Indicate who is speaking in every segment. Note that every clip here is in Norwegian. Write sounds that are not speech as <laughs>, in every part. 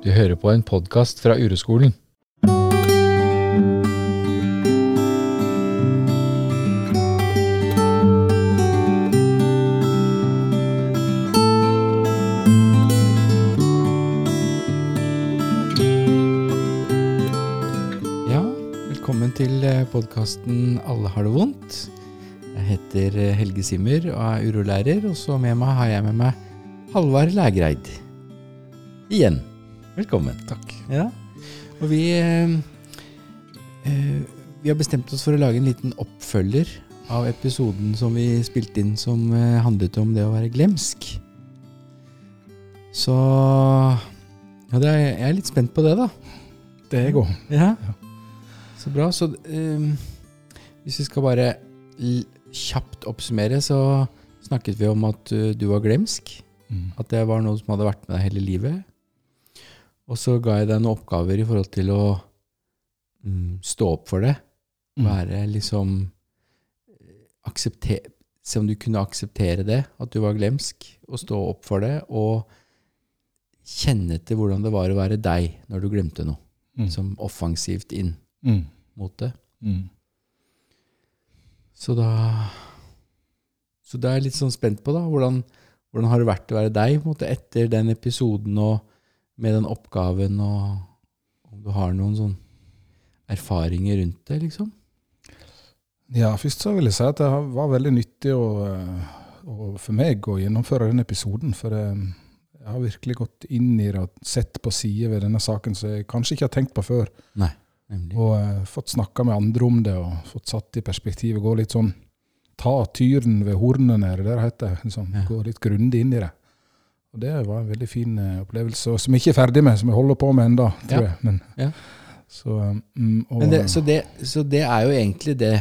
Speaker 1: Du hører på en podkast fra Ureskolen. Ja, velkommen til podkasten Alle har det vondt. Jeg heter eh, Helge Simmer og er urolærer, og så med meg har jeg med meg Halvard Lægreid. Igjen. Velkommen.
Speaker 2: Takk.
Speaker 1: Ja, og vi eh, eh, Vi har bestemt oss for å lage en liten oppfølger av episoden som vi spilte inn som eh, handlet om det å være glemsk. Så ja, det er, jeg er litt spent på det, da.
Speaker 2: Det jeg.
Speaker 1: Ja. Så bra. Så eh, hvis vi skal bare kjapt oppsummere, så snakket vi om at du var glemsk.
Speaker 2: Mm.
Speaker 1: At det var noe som hadde vært med deg hele livet. Og så ga jeg deg noen oppgaver i forhold til å mm, stå opp for det.
Speaker 2: Mm.
Speaker 1: Være liksom aksepter, Se om du kunne akseptere det, at du var glemsk, og stå opp for det. Og kjenne til hvordan det var å være deg når du glemte noe.
Speaker 2: Mm.
Speaker 1: Som offensivt inn
Speaker 2: Mm.
Speaker 1: mot det.
Speaker 2: Mm.
Speaker 1: Så da Så da er jeg litt sånn spent på, da. Hvordan, hvordan har det vært å være deg måte, etter den episoden og med den oppgaven, og om du har noen sånn erfaringer rundt det, liksom?
Speaker 2: Ja, først så vil jeg si at det var veldig nyttig å, eh, å, for meg å gjennomføre den episoden. For eh, jeg har virkelig gått inn i det og sett på sider ved denne saken som jeg kanskje ikke har tenkt på før.
Speaker 1: Nei, nemlig.
Speaker 2: Og uh, fått snakka med andre om det og fått satt i perspektivet. Gå litt sånn Ta tyren ved hornene, er det det det heter? Liksom,
Speaker 1: Ja.
Speaker 2: Gå litt grundig inn i det. Og det var en veldig fin eh, opplevelse, og som jeg ikke er ferdig med, som jeg holder på med enda, tror
Speaker 1: Ja.
Speaker 2: jeg. Men,
Speaker 1: Ja.
Speaker 2: Så, og,
Speaker 1: Men det, så, det, så det er jo egentlig det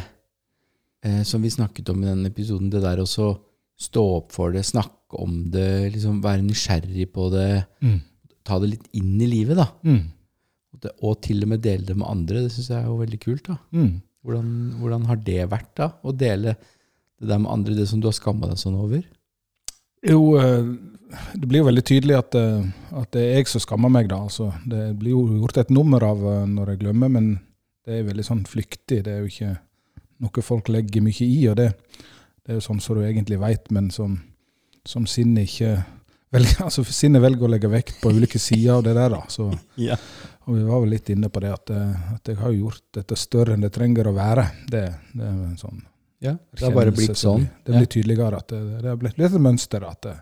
Speaker 1: eh, som vi snakket om i den episoden, det der også stå opp for det, snakke om det, liksom være nysgjerrig på det,
Speaker 2: mm,
Speaker 1: ta det litt inn i livet, da.
Speaker 2: mm,
Speaker 1: det, og til og med dele det med andre, det syns jeg er jo veldig kult, da.
Speaker 2: mm.
Speaker 1: Hvordan, hvordan har det vært, da? Å dele det der med andre, det som du har skamma deg sånn over?
Speaker 2: Jo, eh, det blir jo veldig tydelig at, eh, at det er jeg som skammer meg, da. Altså, det blir jo gjort et nummer av eh, når jeg glemmer, men det er veldig sånn flyktig. Det er jo ikke noe folk legger mye i, og det, det er jo sånn som du egentlig veit, men som, som sinnet ikke velger, <laughs> altså Sinnet velger å legge vekt på ulike sider av det der, da. Så, <laughs>
Speaker 1: Ja.
Speaker 2: og vi var vel litt inne på det, at, at jeg har jo gjort dette større enn det trenger å være. Det, det er en sånn
Speaker 1: ja det har bare blitt sånn.
Speaker 2: Det blir tydeligere at det, det har blitt litt et mønster at, det,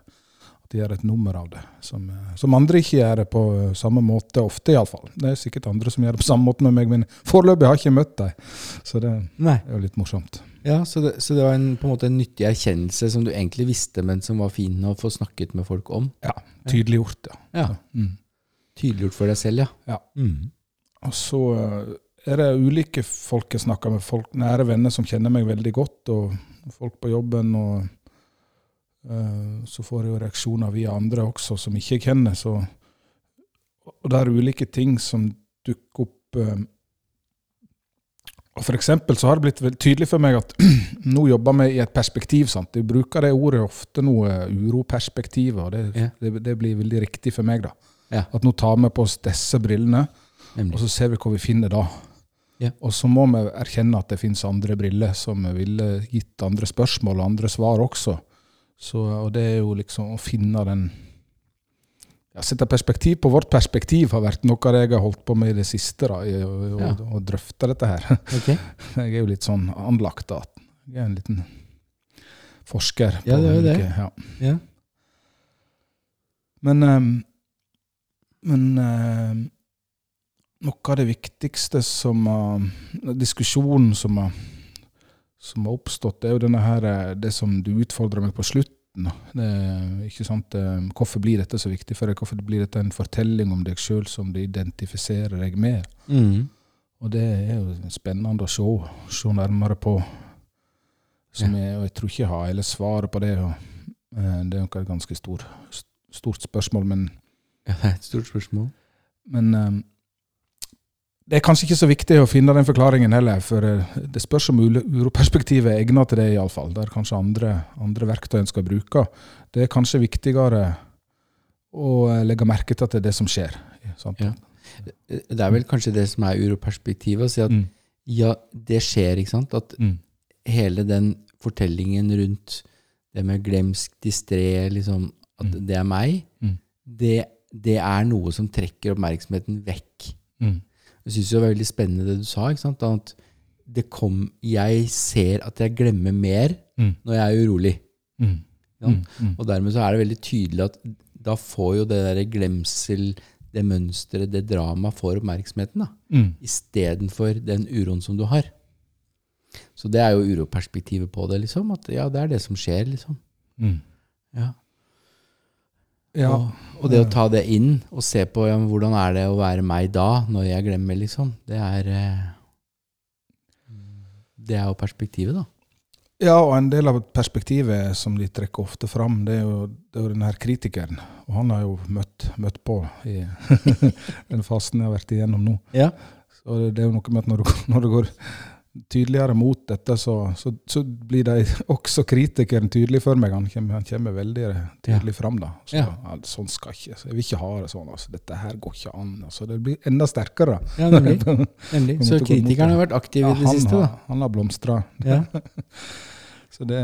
Speaker 2: de gjør et nummer av det. Som, eh, som andre ikke gjør det på samme måte, ofte iallfall. Det er sikkert andre som gjør det på samme måte med meg, men foreløpig har jeg ikke møtt dem. Så det
Speaker 1: Nei.
Speaker 2: er jo litt morsomt.
Speaker 1: Ja, så det, så det var en, på en måte en nyttig erkjennelse som du egentlig visste, men som var fin å få snakket med folk om.
Speaker 2: Ja, Tydeliggjort, ja.
Speaker 1: Ja.
Speaker 2: Mm.
Speaker 1: Tydeliggjort for deg selv, ja.
Speaker 2: Ja.
Speaker 1: Mm.
Speaker 2: Og så eh, er det ulike folk jeg snakker med, folk, nære venner som kjenner meg veldig godt, og folk på jobben. og eh, Så får jeg jo reaksjoner via andre også, som ikke jeg kjenner. Så, og det er ulike ting som dukker opp. eh, og For eksempel så har det blitt tydelig for meg at <clears throat> nå jobber vi i et perspektiv. sant? Jeg bruker det ordet ofte nå, uroperspektiv, uroperspektivet, og det,
Speaker 1: Ja.
Speaker 2: det, det blir veldig riktig for meg. da.
Speaker 1: Ja.
Speaker 2: At nå tar vi på oss disse brillene, og så ser vi hva vi finner da.
Speaker 1: Ja.
Speaker 2: Og så må vi erkjenne at det finnes andre briller som ville gitt andre spørsmål og andre svar også. Så, og det er jo liksom å finne den ja, Sette perspektiv på vårt perspektiv har vært noe av det jeg har holdt på med i det siste. da, i å,
Speaker 1: Ja.
Speaker 2: å drøfte dette her. <laughs>
Speaker 1: Okay.
Speaker 2: Jeg er jo litt sånn anlagt da. Jeg er en liten forsker.
Speaker 1: Ja, det er jo det.
Speaker 2: Ja.
Speaker 1: Ja.
Speaker 2: Men, ehm, men ehm, noe av det viktigste som har Diskusjonen som har, som har oppstått, det er jo denne her, eh, det som du utfordrer meg på slutten. Det, ikke sant? Hvorfor blir dette så viktig for deg? Hvorfor blir dette en fortelling om deg sjøl som du identifiserer deg med?
Speaker 1: Mm.
Speaker 2: Og det er jo spennende å se, se nærmere på. Som jeg, og jeg tror ikke jeg har hele svaret på det. Og, uh, det er nok et ganske stor, stort spørsmål, men
Speaker 1: ja, det er et stort spørsmål.
Speaker 2: Men det er kanskje ikke så viktig å finne den forklaringen heller, for eh, det spørs om uroperspektivet er egnet til det, iallfall. Det er kanskje andre, andre verktøy en skal bruke. Det er kanskje viktigere og eh, legge merke til at det er det som skjer. Sant?
Speaker 1: Ja. Det er vel kanskje det som er uroperspektivet, å si at
Speaker 2: Mm.
Speaker 1: ja, det skjer, ikke sant? At
Speaker 2: Mm.
Speaker 1: hele den fortellingen rundt det med glemsk, distré, liksom, at
Speaker 2: Mm.
Speaker 1: det er meg,
Speaker 2: Mm.
Speaker 1: det, det er noe som trekker oppmerksomheten vekk.
Speaker 2: Mm.
Speaker 1: Jeg syns det var veldig spennende det du sa. ikke sant? At det kom, jeg ser at jeg glemmer mer
Speaker 2: Mm.
Speaker 1: når jeg er urolig.
Speaker 2: Mm.
Speaker 1: Ja.
Speaker 2: Mm. Mm.
Speaker 1: Og dermed så er det veldig tydelig at da får jo det der glemsel, det mønsteret, det dramaet, får oppmerksomheten. da.
Speaker 2: Mm.
Speaker 1: Istedenfor den uroen som du har. Så det er jo uroperspektivet på det. liksom, At ja, det er det som skjer, liksom.
Speaker 2: Mm.
Speaker 1: Ja.
Speaker 2: Ja.
Speaker 1: Og, og det å ta det inn og se på ja, hvordan er det å være meg da, når jeg glemmer, liksom, det er eh, Det er jo perspektivet, da.
Speaker 2: ja, og en del av perspektivet som de trekker ofte fram, det er jo, det er jo den her kritikeren. Og han har jo møtt, møtt på i <laughs> den fasen jeg har vært igjennom nå.
Speaker 1: Ja.
Speaker 2: Så det er jo noe med at når du, når du går tydeligere mot dette, så, så, så blir de <laughs> også kritikeren tydelig for meg. Han kommer, han kommer veldig tydelig fram. da. Så,
Speaker 1: Ja.
Speaker 2: ja, sånn skal ikke, så Jeg vil ikke ha det sånn. altså. Dette her går ikke an. altså. Det blir enda sterkere.
Speaker 1: Ja, nemlig. <laughs> nemlig. Så kritikeren har vært aktiv
Speaker 2: Ja,
Speaker 1: i det siste,
Speaker 2: har,
Speaker 1: da.
Speaker 2: han har blomstra.
Speaker 1: Ja. <laughs>
Speaker 2: Så det,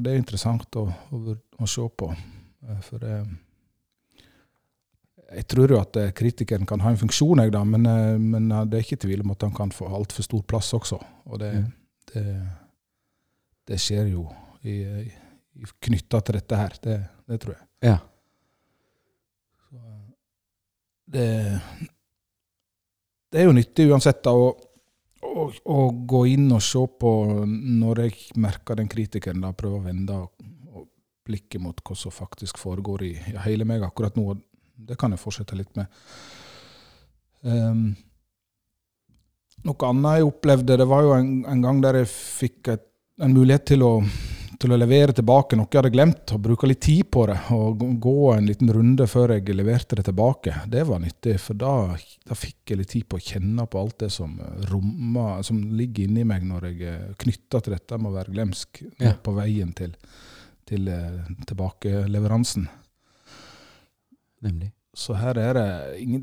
Speaker 2: det er interessant å, å, å se på. Eh, For det, jeg tror jo at eh, kritikeren kan ha en funksjon, jeg da, men, eh, men eh, det er ikke tvil om at han kan få altfor stor plass også. Og det,
Speaker 1: Mm.
Speaker 2: det, det skjer jo i, i, knytta til dette her. Det, det tror jeg.
Speaker 1: Ja.
Speaker 2: Så, det, det er jo nyttig uansett da, å, å, å gå inn og se på når jeg merker den kritikeren, da, prøve å vende blikket mot hva som faktisk foregår i ja, hele meg akkurat nå. Det kan jeg fortsette litt med. Um, noe annet jeg opplevde, det var jo en, en gang der jeg fikk et, en mulighet til å, til å levere tilbake noe jeg hadde glemt, og bruke litt tid på det. Og gå- en liten runde før jeg leverte det tilbake. Det var nyttig, for da, da fikk jeg litt tid på å kjenne på alt det som rommer, som ligger inni meg når jeg er knytta til dette med å være glemsk
Speaker 1: Ja.
Speaker 2: på veien til, til eh, tilbakeleveransen.
Speaker 1: Nemlig.
Speaker 2: Så her er det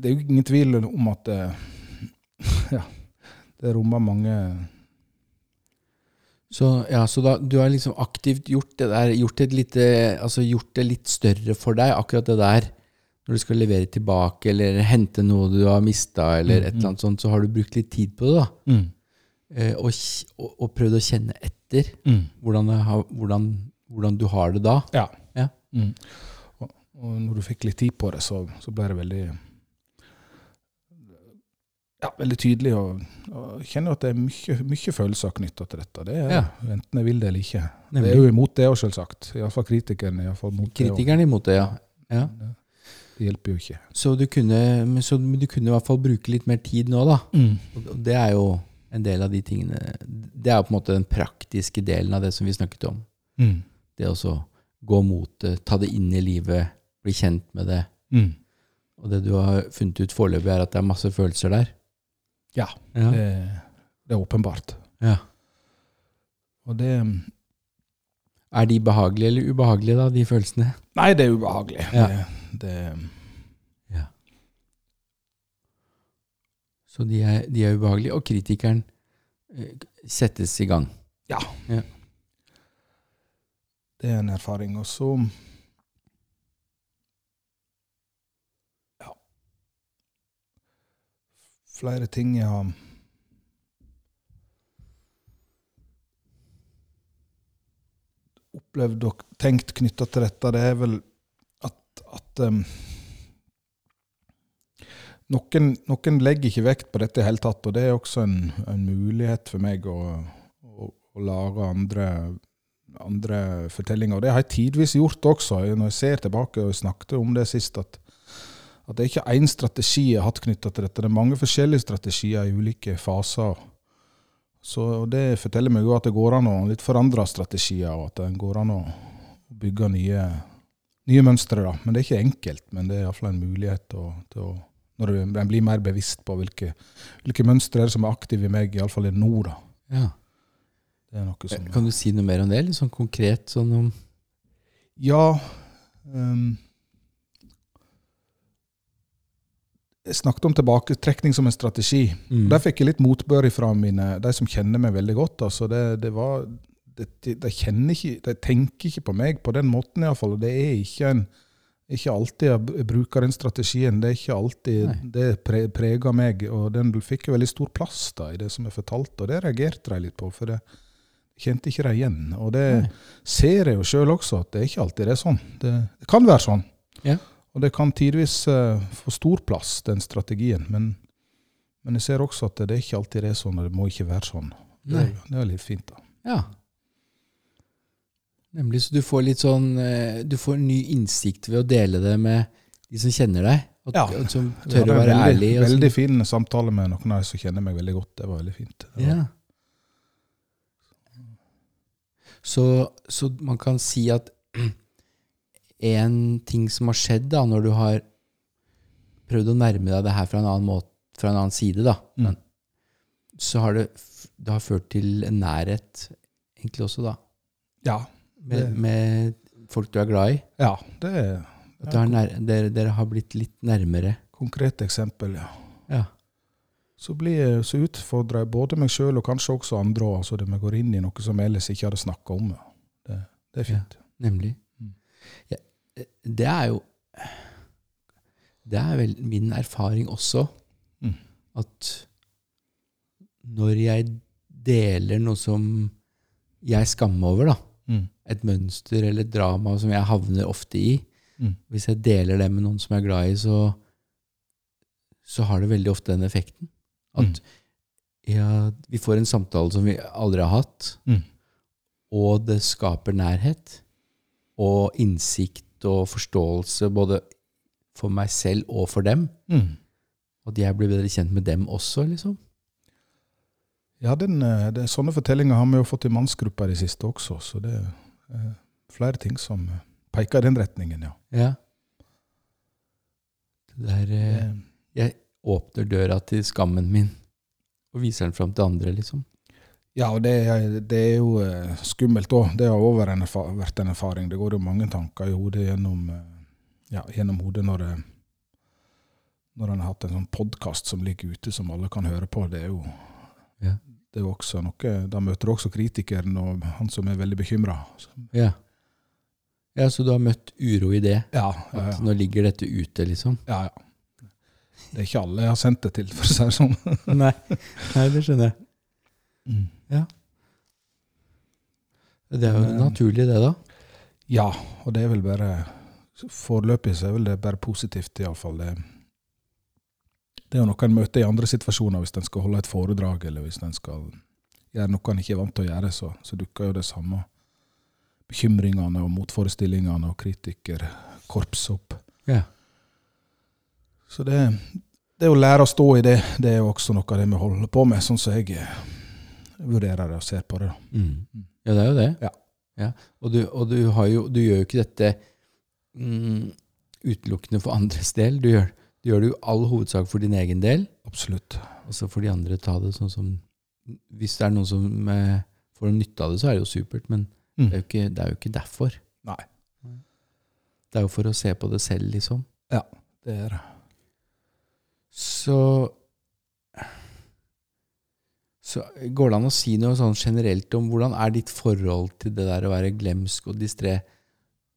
Speaker 2: det er jo ingen tvil om at det, <laughs> ja, det rommer mange
Speaker 1: Så, ja, så da, du har liksom aktivt gjort det der, gjort, lite, altså gjort det litt større for deg, akkurat det der. Når du skal levere tilbake eller hente noe du har mista, eller
Speaker 2: Mm,
Speaker 1: et eller annet sånt, så har du brukt litt tid på det. da. Eh, og, og, og prøvd å kjenne etter hvordan, hvordan, hvordan du har det da.
Speaker 2: Ja.
Speaker 1: Ja.
Speaker 2: Og, når du fikk litt tid på det, så, så ble det veldig ja, veldig tydelig. Og, og jeg kjenner at det er mye, mye følelser knytta til dette. Det er,
Speaker 1: Ja.
Speaker 2: Enten jeg vil det eller ikke. Det er jo imot det òg, selvsagt. Iallfall kritikeren I fall mot det.
Speaker 1: Kritikeren imot det, ja. ja.
Speaker 2: Det, det hjelper jo ikke.
Speaker 1: Så, du kunne, så du kunne i hvert fall bruke litt mer tid nå, da. Mm. og det er jo en del av de tingene Det er jo på en måte den praktiske delen av det som vi snakket om.
Speaker 2: Mm.
Speaker 1: Det å så gå mot det, ta det inn i livet, bli kjent med det.
Speaker 2: Mm.
Speaker 1: Og det du har funnet ut foreløpig, er at det er masse følelser der.
Speaker 2: Ja.
Speaker 1: Ja.
Speaker 2: Det, det er åpenbart.
Speaker 1: ja.
Speaker 2: Og det
Speaker 1: Er de behagelige eller ubehagelige, da, de følelsene?
Speaker 2: Nei, det er ubehagelig.
Speaker 1: Ja.
Speaker 2: Det, det,
Speaker 1: Ja. Så de er, de er ubehagelige, og kritikeren eh, settes i gang. Ja.
Speaker 2: det er en erfaring. Og så Flere ting jeg har opplevd og tenkt knytta til dette, det er vel at, at um, noen, noen legger ikke vekt på dette i hele tatt, og det er også en, en mulighet for meg å, å, å lage andre, andre fortellinger. Og det har jeg tidvis gjort også, når jeg ser tilbake og snakket om det sist, at, at det er ikke én strategi jeg har hatt knytta til dette. Det er mange forskjellige strategier i ulike faser. Så det forteller meg jo at det går an å litt forandre strategier, og at det går an å bygge nye, nye mønstre. da. Men det er ikke enkelt, men det er iallfall en mulighet til å, til å når en blir mer bevisst på hvilke, hvilke mønstre det som er aktive i meg, iallfall i nå. da.
Speaker 1: Ja.
Speaker 2: Som...
Speaker 1: Kan du si noe mer om det? Litt sånn konkret? Sånn om
Speaker 2: Ja. ehm, jeg snakket om tilbaketrekning som en strategi.
Speaker 1: Mm.
Speaker 2: Der fikk jeg litt motbør fra mine, de som kjenner meg veldig godt. altså det, det var, de, de, kjenner ikke, de tenker ikke på meg på den måten, iallfall. Det er ikke, en, ikke alltid jeg bruker den strategien. Det er ikke alltid
Speaker 1: Nei.
Speaker 2: det pre, preger meg. Og den fikk jo veldig stor plass da, i det som jeg fortalte, og det reagerte de litt på. For det kjente ikke de igjen. Og det
Speaker 1: Nei.
Speaker 2: ser jeg jo sjøl også, at det er ikke alltid det er sånn. Det, det kan være sånn.
Speaker 1: Ja.
Speaker 2: Og det kan tidvis eh, få stor plass, den strategien. Men, men jeg ser også at det er ikke alltid det er sånn, og det må ikke være sånn. Det, det er litt fint, da.
Speaker 1: Ja. Nemlig, så du får litt sånn eh, Du får ny innsikt ved å dele det med de som kjenner deg, og,
Speaker 2: Ja.
Speaker 1: og som tør å være
Speaker 2: veldig,
Speaker 1: ærlig.
Speaker 2: Veldig fin samtale med noen av de som kjenner meg veldig godt. Det var veldig fint. Det var,
Speaker 1: Ja. Så, så man kan si at en ting som har skjedd da, når du har prøvd å nærme deg det her fra en annen, måte, fra en annen side, da,
Speaker 2: Mm.
Speaker 1: men, så har det, det har ført til en nærhet, egentlig også, da,
Speaker 2: ja,
Speaker 1: med,
Speaker 2: Det-
Speaker 1: med folk du er glad i.
Speaker 2: ja, det er
Speaker 1: At har nær, dere, dere har blitt litt nærmere.
Speaker 2: konkret eksempel. ja.
Speaker 1: Ja.
Speaker 2: Så blir jeg så utfordra jeg både meg sjøl og kanskje også andre. Altså det vi går inn i noe som jeg ellers ikke hadde snakka om. ja. Det, det er fint.
Speaker 1: Nemlig.
Speaker 2: Mm.
Speaker 1: Ja, det er jo Det er vel min erfaring også,
Speaker 2: Mm.
Speaker 1: at når jeg deler noe som jeg skammer over, da,
Speaker 2: Mm.
Speaker 1: et mønster eller et drama som jeg havner ofte i,
Speaker 2: Mm.
Speaker 1: hvis jeg deler det med noen som jeg er glad i, så, så har det veldig ofte den effekten. At
Speaker 2: Mm.
Speaker 1: ja, vi får en samtale som vi aldri har hatt,
Speaker 2: Mm.
Speaker 1: og det skaper nærhet og innsikt og forståelse både for meg selv og for dem.
Speaker 2: Mm.
Speaker 1: At jeg blir bedre kjent med dem også, liksom.
Speaker 2: Ja, den, eh, det, sånne fortellinger har vi jo fått i mannsgruppa i det siste også, så det er eh, flere ting som eh, peker i den retningen, ja.
Speaker 1: Ja. Det der Jeg åpner døra til skammen min og viser den fram til andre, liksom.
Speaker 2: Ja, og det, det er jo eh, skummelt òg. Det har også vært en erfaring. Det går jo mange tanker i hodet gjennom, eh, ja, gjennom hodet når det, når en har hatt en sånn podkast som ligger ute, som alle kan høre på. Det er jo,
Speaker 1: Ja.
Speaker 2: det er jo også noe Da møter du også kritikeren og han som er veldig bekymra.
Speaker 1: Ja. ja, så du har møtt uro i det?
Speaker 2: Ja, ja, ja.
Speaker 1: nå ligger dette ute, liksom?
Speaker 2: ja, ja. Det er ikke alle jeg har sendt det til, for å si det sånn. <laughs>
Speaker 1: Nei. Nei, det skjønner jeg.
Speaker 2: Mm.
Speaker 1: Det er jo
Speaker 2: Men,
Speaker 1: naturlig, det, da.
Speaker 2: Ja, og det er vel bare Foreløpig så er vel det bare positivt, iallfall. Det, det er jo noe en møter i andre situasjoner, hvis en skal holde et foredrag, eller hvis en skal gjøre noe en ikke er vant til å gjøre, så, så dukker jo det samme bekymringene og motforestillingene og kritikerkorps opp.
Speaker 1: Ja.
Speaker 2: Så det, det å lære å stå i det, det er jo også noe av det vi holder på med, sånn som jeg vurderer det og ser på det. da.
Speaker 1: Mm. Ja, det er jo det.
Speaker 2: Ja.
Speaker 1: Og, du, og du, har jo, du gjør jo ikke dette mm, utelukkende for andres del. Du gjør, du gjør det jo all hovedsak for din egen del,
Speaker 2: Absolutt.
Speaker 1: og så får de andre ta det sånn som Hvis det er noen som eh, får nytte av det, så er det jo supert, men
Speaker 2: Mm.
Speaker 1: det, er jo ikke, det er jo ikke derfor.
Speaker 2: Nei,
Speaker 1: Det er jo for å se på det selv, liksom.
Speaker 2: Ja, det er det.
Speaker 1: Så Så går det an å si noe sånn generelt om hvordan er ditt forhold til det der å være glemsk og distré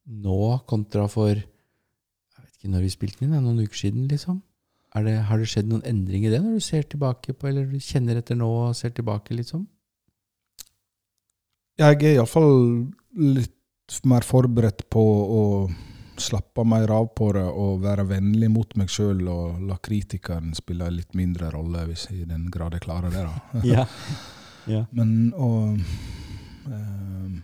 Speaker 1: nå kontra for Jeg vet ikke når vi spilte den inn, noen uker siden, liksom. Det, har det skjedd noen endring i det når du ser tilbake på, eller du kjenner etter nå og ser tilbake, liksom?
Speaker 2: Jeg er iallfall litt mer forberedt på å slappe mer av på det og være vennlig mot meg sjøl og la kritikeren spille en litt mindre rolle, hvis i den grad jeg klarer det. da.
Speaker 1: Ja. ja. <laughs>
Speaker 2: Men og eh,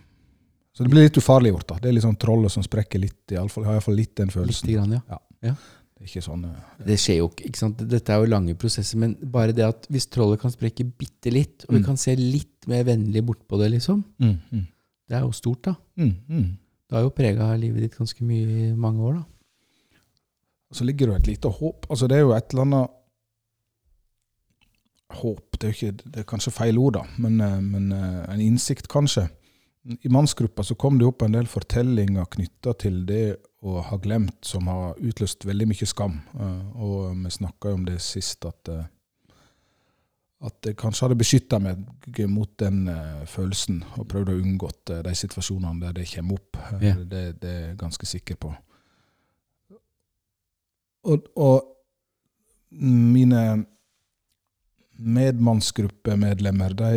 Speaker 2: Så det blir litt ufarliggjort. da. Det er litt sånn trollet som sprekker litt. I alle fall, jeg har iallfall litt den følelsen.
Speaker 1: Litt grann, ja.
Speaker 2: Det er ikke sånn eh,
Speaker 1: Det skjer jo ikke, ikke sant? Dette er jo lange prosesser, men bare det at hvis trollet kan sprekke bitte litt, og vi
Speaker 2: Mm.
Speaker 1: kan se litt mer vennlig bortpå det, liksom,
Speaker 2: mm, mm,
Speaker 1: det er jo stort, da.
Speaker 2: mm, mm.
Speaker 1: Det har jo prega livet ditt ganske mye i mange år, da.
Speaker 2: så ligger det jo et lite håp. Altså Det er jo et eller annet Håp det er, ikke, det er kanskje feil ord, da, men, eh, men eh, en innsikt, kanskje. I mannsgruppa så kom det opp en del fortellinger knytta til det å ha glemt, som har utløst veldig mye skam. Eh, og vi snakka jo om det sist, at, at jeg kanskje hadde beskytta meg mot den eh, følelsen og prøvd å unngå eh, de situasjonene der det kommer opp. Eh,
Speaker 1: Ja.
Speaker 2: Det, det er jeg ganske sikker på. Og, og mine medmannsgruppemedlemmer de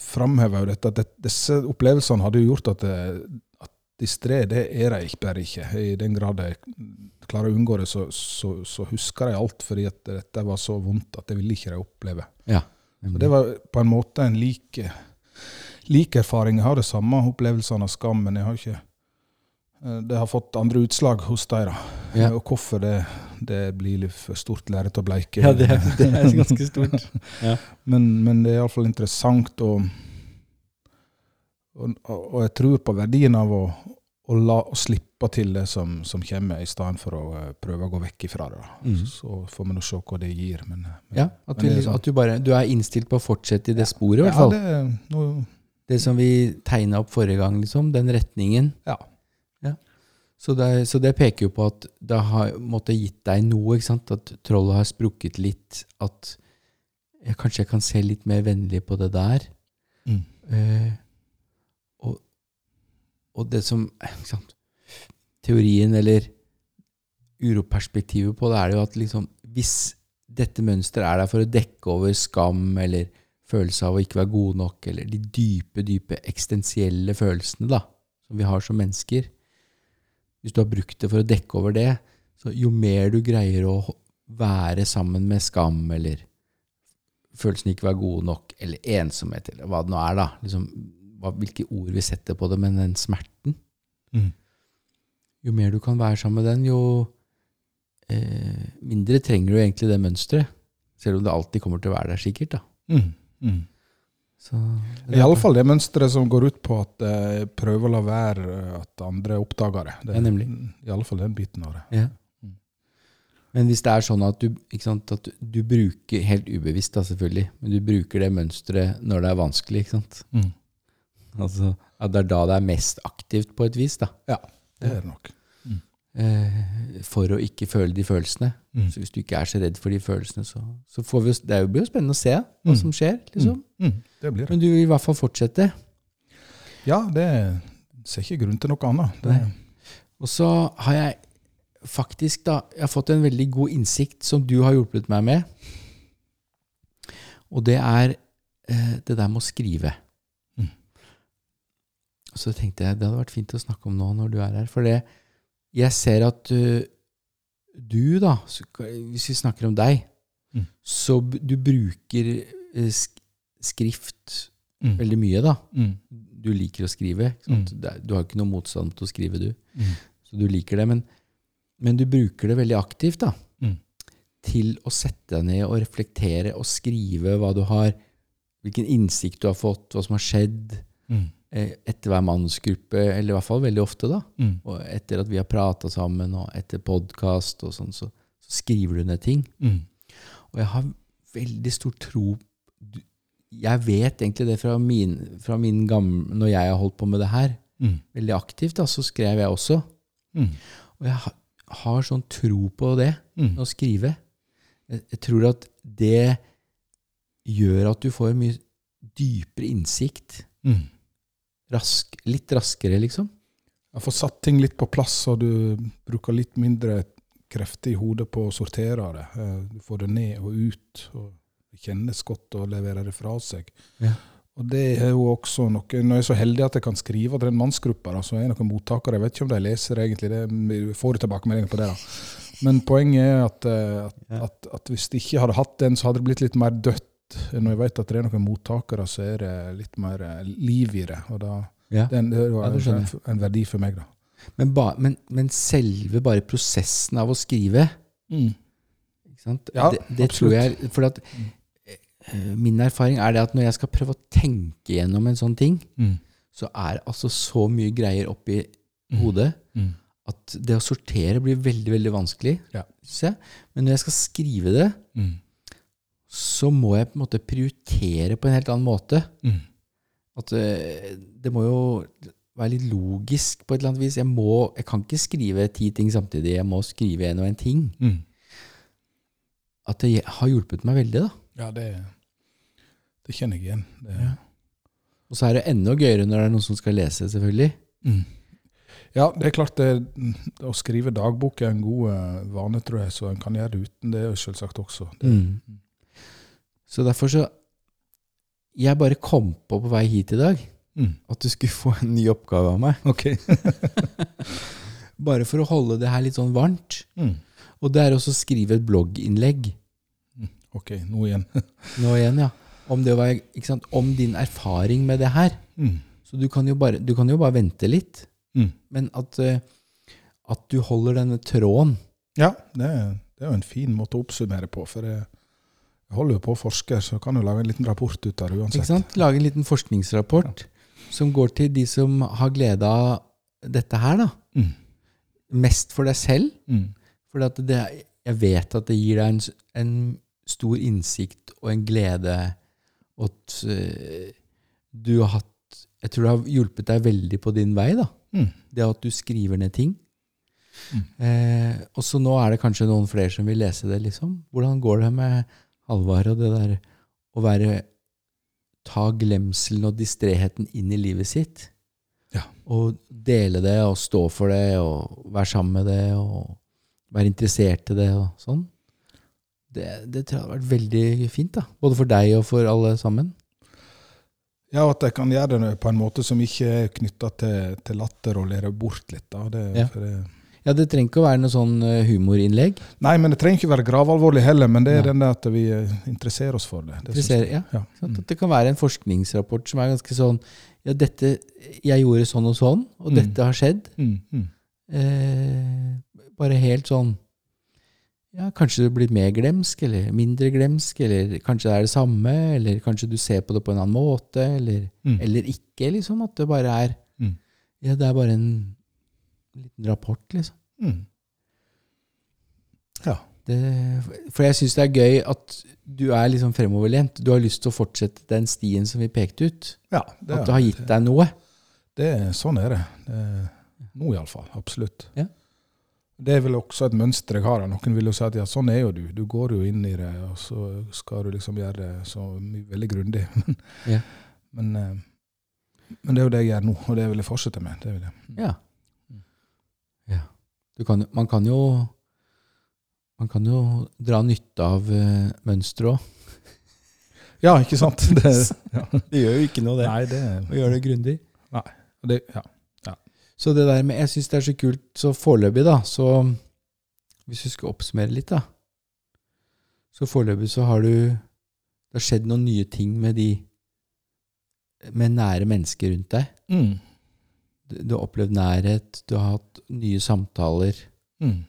Speaker 2: framhever jo dette, at det, disse opplevelsene hadde jo gjort at, det, at distré det er de bare ikke. I den grad de klarer å unngå det, så, så, så husker de alt fordi at dette var så vondt at det ville ikke de oppleve.
Speaker 1: Ja.
Speaker 2: Så det var på en måte en lik, lik erfaring. Jeg har det samme opplevelsene av skam, men jeg har ikke eh, Det har fått andre utslag hos dem.
Speaker 1: Ja.
Speaker 2: Og hvorfor det, det blir litt for stort lerret å bleike.
Speaker 1: Ja, det, det er <laughs> ganske stort.
Speaker 2: Men, men det er iallfall interessant, og, og, og jeg tror på verdien av å, å, la, å slippe til det som, som kommer, i stedet for å eh, prøve å gå vekk ifra det.
Speaker 1: Mhm.
Speaker 2: Så får vi nå se hva det gir. Men, men
Speaker 1: Ja, at, vi,
Speaker 2: det sånn.
Speaker 1: at du bare Du er innstilt på å fortsette i det sporet, i hvert
Speaker 2: ja,
Speaker 1: fall.
Speaker 2: det, nå,
Speaker 1: Det som vi tegna opp forrige gang, liksom. Den retningen.
Speaker 2: ja.
Speaker 1: Så det, så det peker jo på at det har måtte gitt deg noe, ikke sant? At trollet har sprukket litt. At jeg, kanskje jeg kan se litt mer vennlig på det der.
Speaker 2: Mm.
Speaker 1: Eh, og, og det som <laughs> sant? Teorien, eller uroperspektivet på det, er jo at liksom, hvis dette mønsteret er der for å dekke over skam eller følelse av å ikke være god nok, eller de dype, dype eksistensielle følelsene da, som vi har som mennesker Hvis du har brukt det for å dekke over det, så jo mer du greier å være sammen med skam, eller følelsen ikke være god nok, eller ensomhet, eller hva det nå er, da liksom, hvilke ord vi setter på det, men den smerten
Speaker 2: Mm.
Speaker 1: Jo mer du kan være sammen med den, jo eh, mindre trenger du egentlig det mønsteret. Selv om det alltid kommer til å være der, sikkert. da.
Speaker 2: Mm. Mm.
Speaker 1: Så,
Speaker 2: I alle fall det mønsteret som går ut på at jeg prøver å la være eh, at andre oppdager det. det
Speaker 1: Ja, nemlig.
Speaker 2: I alle fall den biten av det.
Speaker 1: Ja.
Speaker 2: Mm.
Speaker 1: Men hvis det er sånn at du, ikke sant, at du, du bruker, helt ubevisst da selvfølgelig, men du bruker det mønsteret når det er vanskelig, ikke sant?
Speaker 2: Mm.
Speaker 1: Altså, at det er da det er mest aktivt på et vis, da.
Speaker 2: Ja, det er det nok.
Speaker 1: Eh, for å ikke føle de følelsene.
Speaker 2: Mm.
Speaker 1: Så hvis du ikke er så redd for de følelsene, så, så får vi, det jo- blir jo spennende å se hva
Speaker 2: Mm.
Speaker 1: som skjer, liksom.
Speaker 2: Mm. Mm. Det blir det.
Speaker 1: Men du vil i hvert fall fortsette.
Speaker 2: Ja, det ser ikke grunn til noe annet. Det,
Speaker 1: Og så har jeg faktisk da, jeg har fått en veldig god innsikt som du har hjulpet meg med. Og det er eh, det der med å skrive.
Speaker 2: Mm.
Speaker 1: Så tenkte jeg det hadde vært fint å snakke om nå når du er her. For det, jeg ser at uh, du, da, så- hvis vi snakker om deg,
Speaker 2: Mm.
Speaker 1: så du bruker uh, sk skrift
Speaker 2: Mm.
Speaker 1: veldig mye, da.
Speaker 2: Mm.
Speaker 1: Du liker å skrive. Er- Du har ikke noe motstand mot å skrive, du.
Speaker 2: Mm.
Speaker 1: Så du liker det, men, men du bruker det veldig aktivt da,
Speaker 2: Mm.
Speaker 1: til å sette deg ned og reflektere og skrive hva du har, hvilken innsikt du har fått, hva som har skjedd
Speaker 2: Mm.
Speaker 1: Eh, etter hver mannsgruppe, eller i hvert fall veldig ofte da.
Speaker 2: Mm.
Speaker 1: Og etter at vi har pratet sammen, og etter podcast og sånn, så, så skriver du ned ting.
Speaker 2: Mm.
Speaker 1: Og jeg har veldig stor tro Jeg vet egentlig det fra min, fra min gamle, når jeg har holdt på med det her,
Speaker 2: Mm.
Speaker 1: veldig aktivt, da, så skrev jeg også.
Speaker 2: Mm.
Speaker 1: Og jeg har, har sånn tro på det,
Speaker 2: Mm.
Speaker 1: å skrive. Jeg, jeg tror at det gjør at du får mye dypere innsikt.
Speaker 2: Mm.
Speaker 1: Rask, litt raskere, liksom.
Speaker 2: Jeg får satt ting litt på plass, og du bruker litt mindre krefter i hodet på å sortere det. Eh, Du får det ned og ut, og det kjennes godt å levere det fra seg.
Speaker 1: Ja.
Speaker 2: Og det er jo også noe, Når jeg er så heldig at jeg kan skrive til den mannsgruppa, så er det noen mottakere. Jeg vet ikke om de leser egentlig, det, vi får tilbakemeldinger på det. da. Men poenget er at, eh, at, at, at hvis de ikke hadde hatt den, så hadde det blitt litt mer dødt. Når jeg vet at det er noen mottakere, så er det litt mer eh, liv i det. og da
Speaker 1: Ja.
Speaker 2: det det jo
Speaker 1: Ja,
Speaker 2: en, en verdi for meg, da.
Speaker 1: Men, ba, men, men selve bare prosessen av å skrive ikke sant?
Speaker 2: Ja,
Speaker 1: det, det tror jeg For at, eh, min erfaring er det at når jeg skal prøve å tenke gjennom en sånn ting,
Speaker 2: Mm.
Speaker 1: så er det altså så mye greier oppi
Speaker 2: Mm.
Speaker 1: hodet
Speaker 2: Mm.
Speaker 1: at det å sortere blir veldig, veldig vanskelig.
Speaker 2: Ja.
Speaker 1: Men når jeg skal skrive det,
Speaker 2: Mm.
Speaker 1: Så må jeg på en måte prioritere på en helt annen måte.
Speaker 2: Mm.
Speaker 1: At eh, det må jo være litt logisk på et eller annet vis. Jeg, må, jeg kan ikke skrive ti ting samtidig. Jeg må skrive en og en ting.
Speaker 2: Mm.
Speaker 1: At det har hjulpet meg veldig. da.
Speaker 2: Ja, det, det kjenner jeg igjen. Det,
Speaker 1: Ja. Og så er det enda gøyere når det er noen som skal lese, selvfølgelig.
Speaker 2: mm. ja, det er klart det, å skrive dagbok er en god eh, vane, tror jeg, så en kan gjøre det uten det, er selvsagt også. Det,
Speaker 1: Mm. Så derfor så Jeg bare kom på på vei hit i dag
Speaker 2: mm.
Speaker 1: at du skulle få en ny oppgave av meg.
Speaker 2: Ok. <laughs>
Speaker 1: Bare for å holde det her litt sånn varmt.
Speaker 2: Mm.
Speaker 1: Og det er også å skrive et blogginnlegg.
Speaker 2: Ok, nå igjen. <laughs>
Speaker 1: Nå igjen, ja. Om, det være, ikke sant? Om din erfaring med det her.
Speaker 2: Mm.
Speaker 1: Så du kan jo bare, du kan jo bare vente litt.
Speaker 2: Mm.
Speaker 1: Men at, eh, at du holder denne tråden
Speaker 2: Ja, det er, det er jo en fin måte å oppsummere på. For jeg, jeg holder jo på å forske, så kan du lage en liten rapport ut av det uansett.
Speaker 1: Lage en liten forskningsrapport som går til de som har glede av dette her. da.
Speaker 2: Mm.
Speaker 1: Mest for deg selv.
Speaker 2: Mm.
Speaker 1: For jeg vet at det gir deg en, en stor innsikt og en glede. At uh, du har hatt Jeg tror det har hjulpet deg veldig på din vei. da.
Speaker 2: Mm.
Speaker 1: Det at du skriver ned ting.
Speaker 2: Mm.
Speaker 1: Eh, og så nå er det kanskje noen flere som vil lese det, liksom. Hvordan går det med Halvard og det der å være Ta glemselen og distreheten inn i livet sitt.
Speaker 2: Ja.
Speaker 1: Og dele det og stå for det og være sammen med det og være interessert i det og sånn. Det, det tror jeg hadde vært veldig fint, da. Både for deg og for alle sammen.
Speaker 2: Ja, at jeg kan gjøre det på en måte som ikke er knytta til, til latter og lære bort litt. Da. Det,
Speaker 1: Ja.
Speaker 2: for det,
Speaker 1: Ja, det trenger ikke å være noe sånn eh, humorinnlegg.
Speaker 2: nei, men det trenger ikke være gravalvorlig heller, men det er
Speaker 1: ja.
Speaker 2: den der at vi eh, interesserer oss for det. det
Speaker 1: Interesserer- ja.
Speaker 2: Ja.
Speaker 1: Sant?
Speaker 2: Mm.
Speaker 1: At det kan være en forskningsrapport som er ganske sånn Ja, dette Jeg gjorde sånn og sånn, og
Speaker 2: Mm.
Speaker 1: dette har skjedd.
Speaker 2: Mm. Mm.
Speaker 1: Eh, bare helt sånn Ja, kanskje du blir mer glemsk, eller mindre glemsk, eller kanskje det er det samme, eller kanskje du ser på det på en annen måte, eller,
Speaker 2: Mm.
Speaker 1: eller ikke, liksom. At det bare er
Speaker 2: Mm.
Speaker 1: Ja, det er bare en liten rapport, liksom.
Speaker 2: Mm. Ja.
Speaker 1: Det, for jeg syns det er gøy at du er liksom fremoverlent. Du har lyst til å fortsette den stien som vi pekte ut.
Speaker 2: ja det,
Speaker 1: At det har gitt deg noe.
Speaker 2: det, sånn er det. det nå iallfall. Absolutt.
Speaker 1: Ja.
Speaker 2: Det er vel også et mønster jeg har. Noen vil jo si at ja, sånn er jo du. Du går jo inn i det, og så skal du liksom gjøre det så veldig grundig. <laughs>
Speaker 1: Ja.
Speaker 2: men, eh, men det er jo det jeg gjør nå, og det vil jeg fortsette med. Det vil jeg.
Speaker 1: Ja. Ja. Du kan, man kan jo Man kan jo dra nytte av uh, mønsteret òg. <laughs>
Speaker 2: Ja, ikke sant? <laughs> Det, <laughs> ja.
Speaker 1: Det gjør jo ikke noe,
Speaker 2: Nei, det,
Speaker 1: Å gjøre det grundig.
Speaker 2: det ja.
Speaker 1: Så det der med Jeg syns det er så kult. Så foreløpig, da, så Hvis vi skal oppsummere litt, da. Så foreløpig så har du Det har skjedd noen nye ting med de Med nære mennesker rundt deg.
Speaker 2: Mm.
Speaker 1: Du, har opplevd nærhet, du har hatt nye samtaler.
Speaker 2: Mm.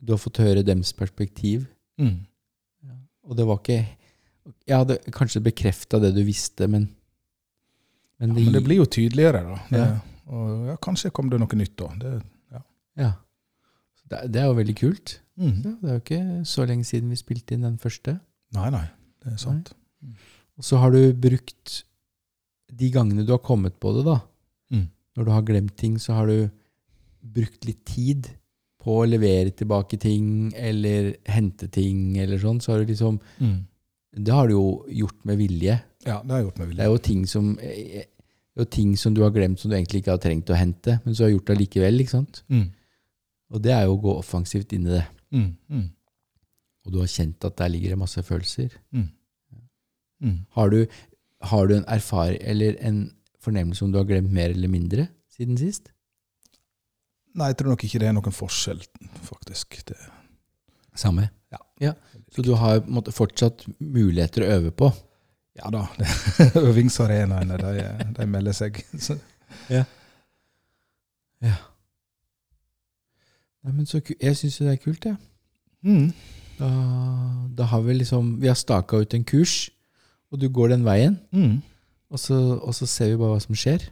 Speaker 1: Du har fått høre dems perspektiv.
Speaker 2: Mm.
Speaker 1: Og det var ikke Jeg hadde kanskje bekrefta det du visste, men
Speaker 2: Ja, men det blir jo tydeligere, da. Det,
Speaker 1: Ja.
Speaker 2: Og ja, kanskje kom det noe nytt da. Det,
Speaker 1: Ja. Det, det er jo veldig kult.
Speaker 2: mm.
Speaker 1: Ja, det er jo ikke så lenge siden vi spilte inn den første.
Speaker 2: Nei, nei. Det er sant.
Speaker 1: Og så har du brukt de gangene du har kommet på det, da.
Speaker 2: Mm.
Speaker 1: Når du har glemt ting, så har du brukt litt tid på å levere tilbake ting, eller hente ting, eller sånn. Så har du liksom
Speaker 2: Mm.
Speaker 1: Det har du jo gjort med vilje.
Speaker 2: Ja, det har jeg gjort med
Speaker 1: Det er jo ting som er jo ting som du har glemt som du egentlig ikke har trengt å hente, men så har du gjort det likevel. ikke sant?
Speaker 2: Mm.
Speaker 1: Og det er jo å gå offensivt inn i det.
Speaker 2: Mm. Mm.
Speaker 1: Og du har kjent at der ligger det masse følelser.
Speaker 2: Mm.
Speaker 1: Har du, har du en erfaring eller en fornemmelse om du har glemt mer eller mindre siden sist?
Speaker 2: Nei, jeg tror nok ikke det er noen forskjell, faktisk. Det,
Speaker 1: Samme.
Speaker 2: Ja.
Speaker 1: Så du har måtte, fortsatt muligheter å øve på.
Speaker 2: ja da. <laughs> Øvingsarenaene, de, de melder seg. <laughs> Så,
Speaker 1: Nei, men så, jeg syns jo det er kult, jeg.
Speaker 2: mm.
Speaker 1: Da, da har vi liksom Vi har staka ut en kurs, og du går den veien.
Speaker 2: Mm.
Speaker 1: Og så, og så ser vi bare hva som skjer.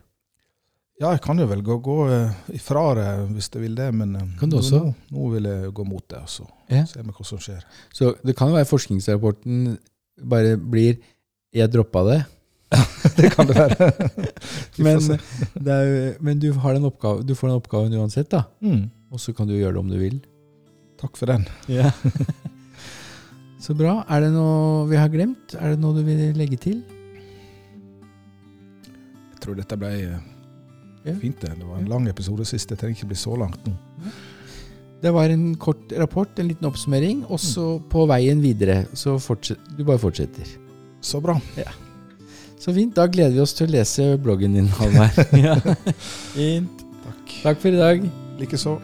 Speaker 2: Ja, jeg kan jo velge å gå eh, ifra det hvis jeg vil det, men eh,
Speaker 1: Kan du
Speaker 2: nå-
Speaker 1: også?
Speaker 2: Nå, vil jeg gå mot det, og se
Speaker 1: Ja.
Speaker 2: ser hva som skjer.
Speaker 1: Så det kan jo være forskningsrapporten bare blir 'jeg droppa det', <laughs>
Speaker 2: det kan det være. <laughs> <laughs>
Speaker 1: Men, det er, men du, har den oppgave, du får den oppgaven uansett, da.
Speaker 2: Mm.
Speaker 1: Og så kan du gjøre det om du vil.
Speaker 2: Takk for den.
Speaker 1: Ja. Så bra. Er det noe vi har glemt? Er det noe du vil legge til?
Speaker 2: Jeg tror dette ble eh, fint. det. Var en lang episode sist. Det trenger ikke bli så langt nå.
Speaker 1: Det var en kort rapport, en liten oppsummering, og så på veien videre. Så fortsett, du bare fortsetter.
Speaker 2: Så bra.
Speaker 1: Så fint. Da gleder vi oss til å lese bloggen din, Halvard. <laughs> ja. Fint.
Speaker 2: Takk.
Speaker 1: Takk for i dag.
Speaker 2: Likeså.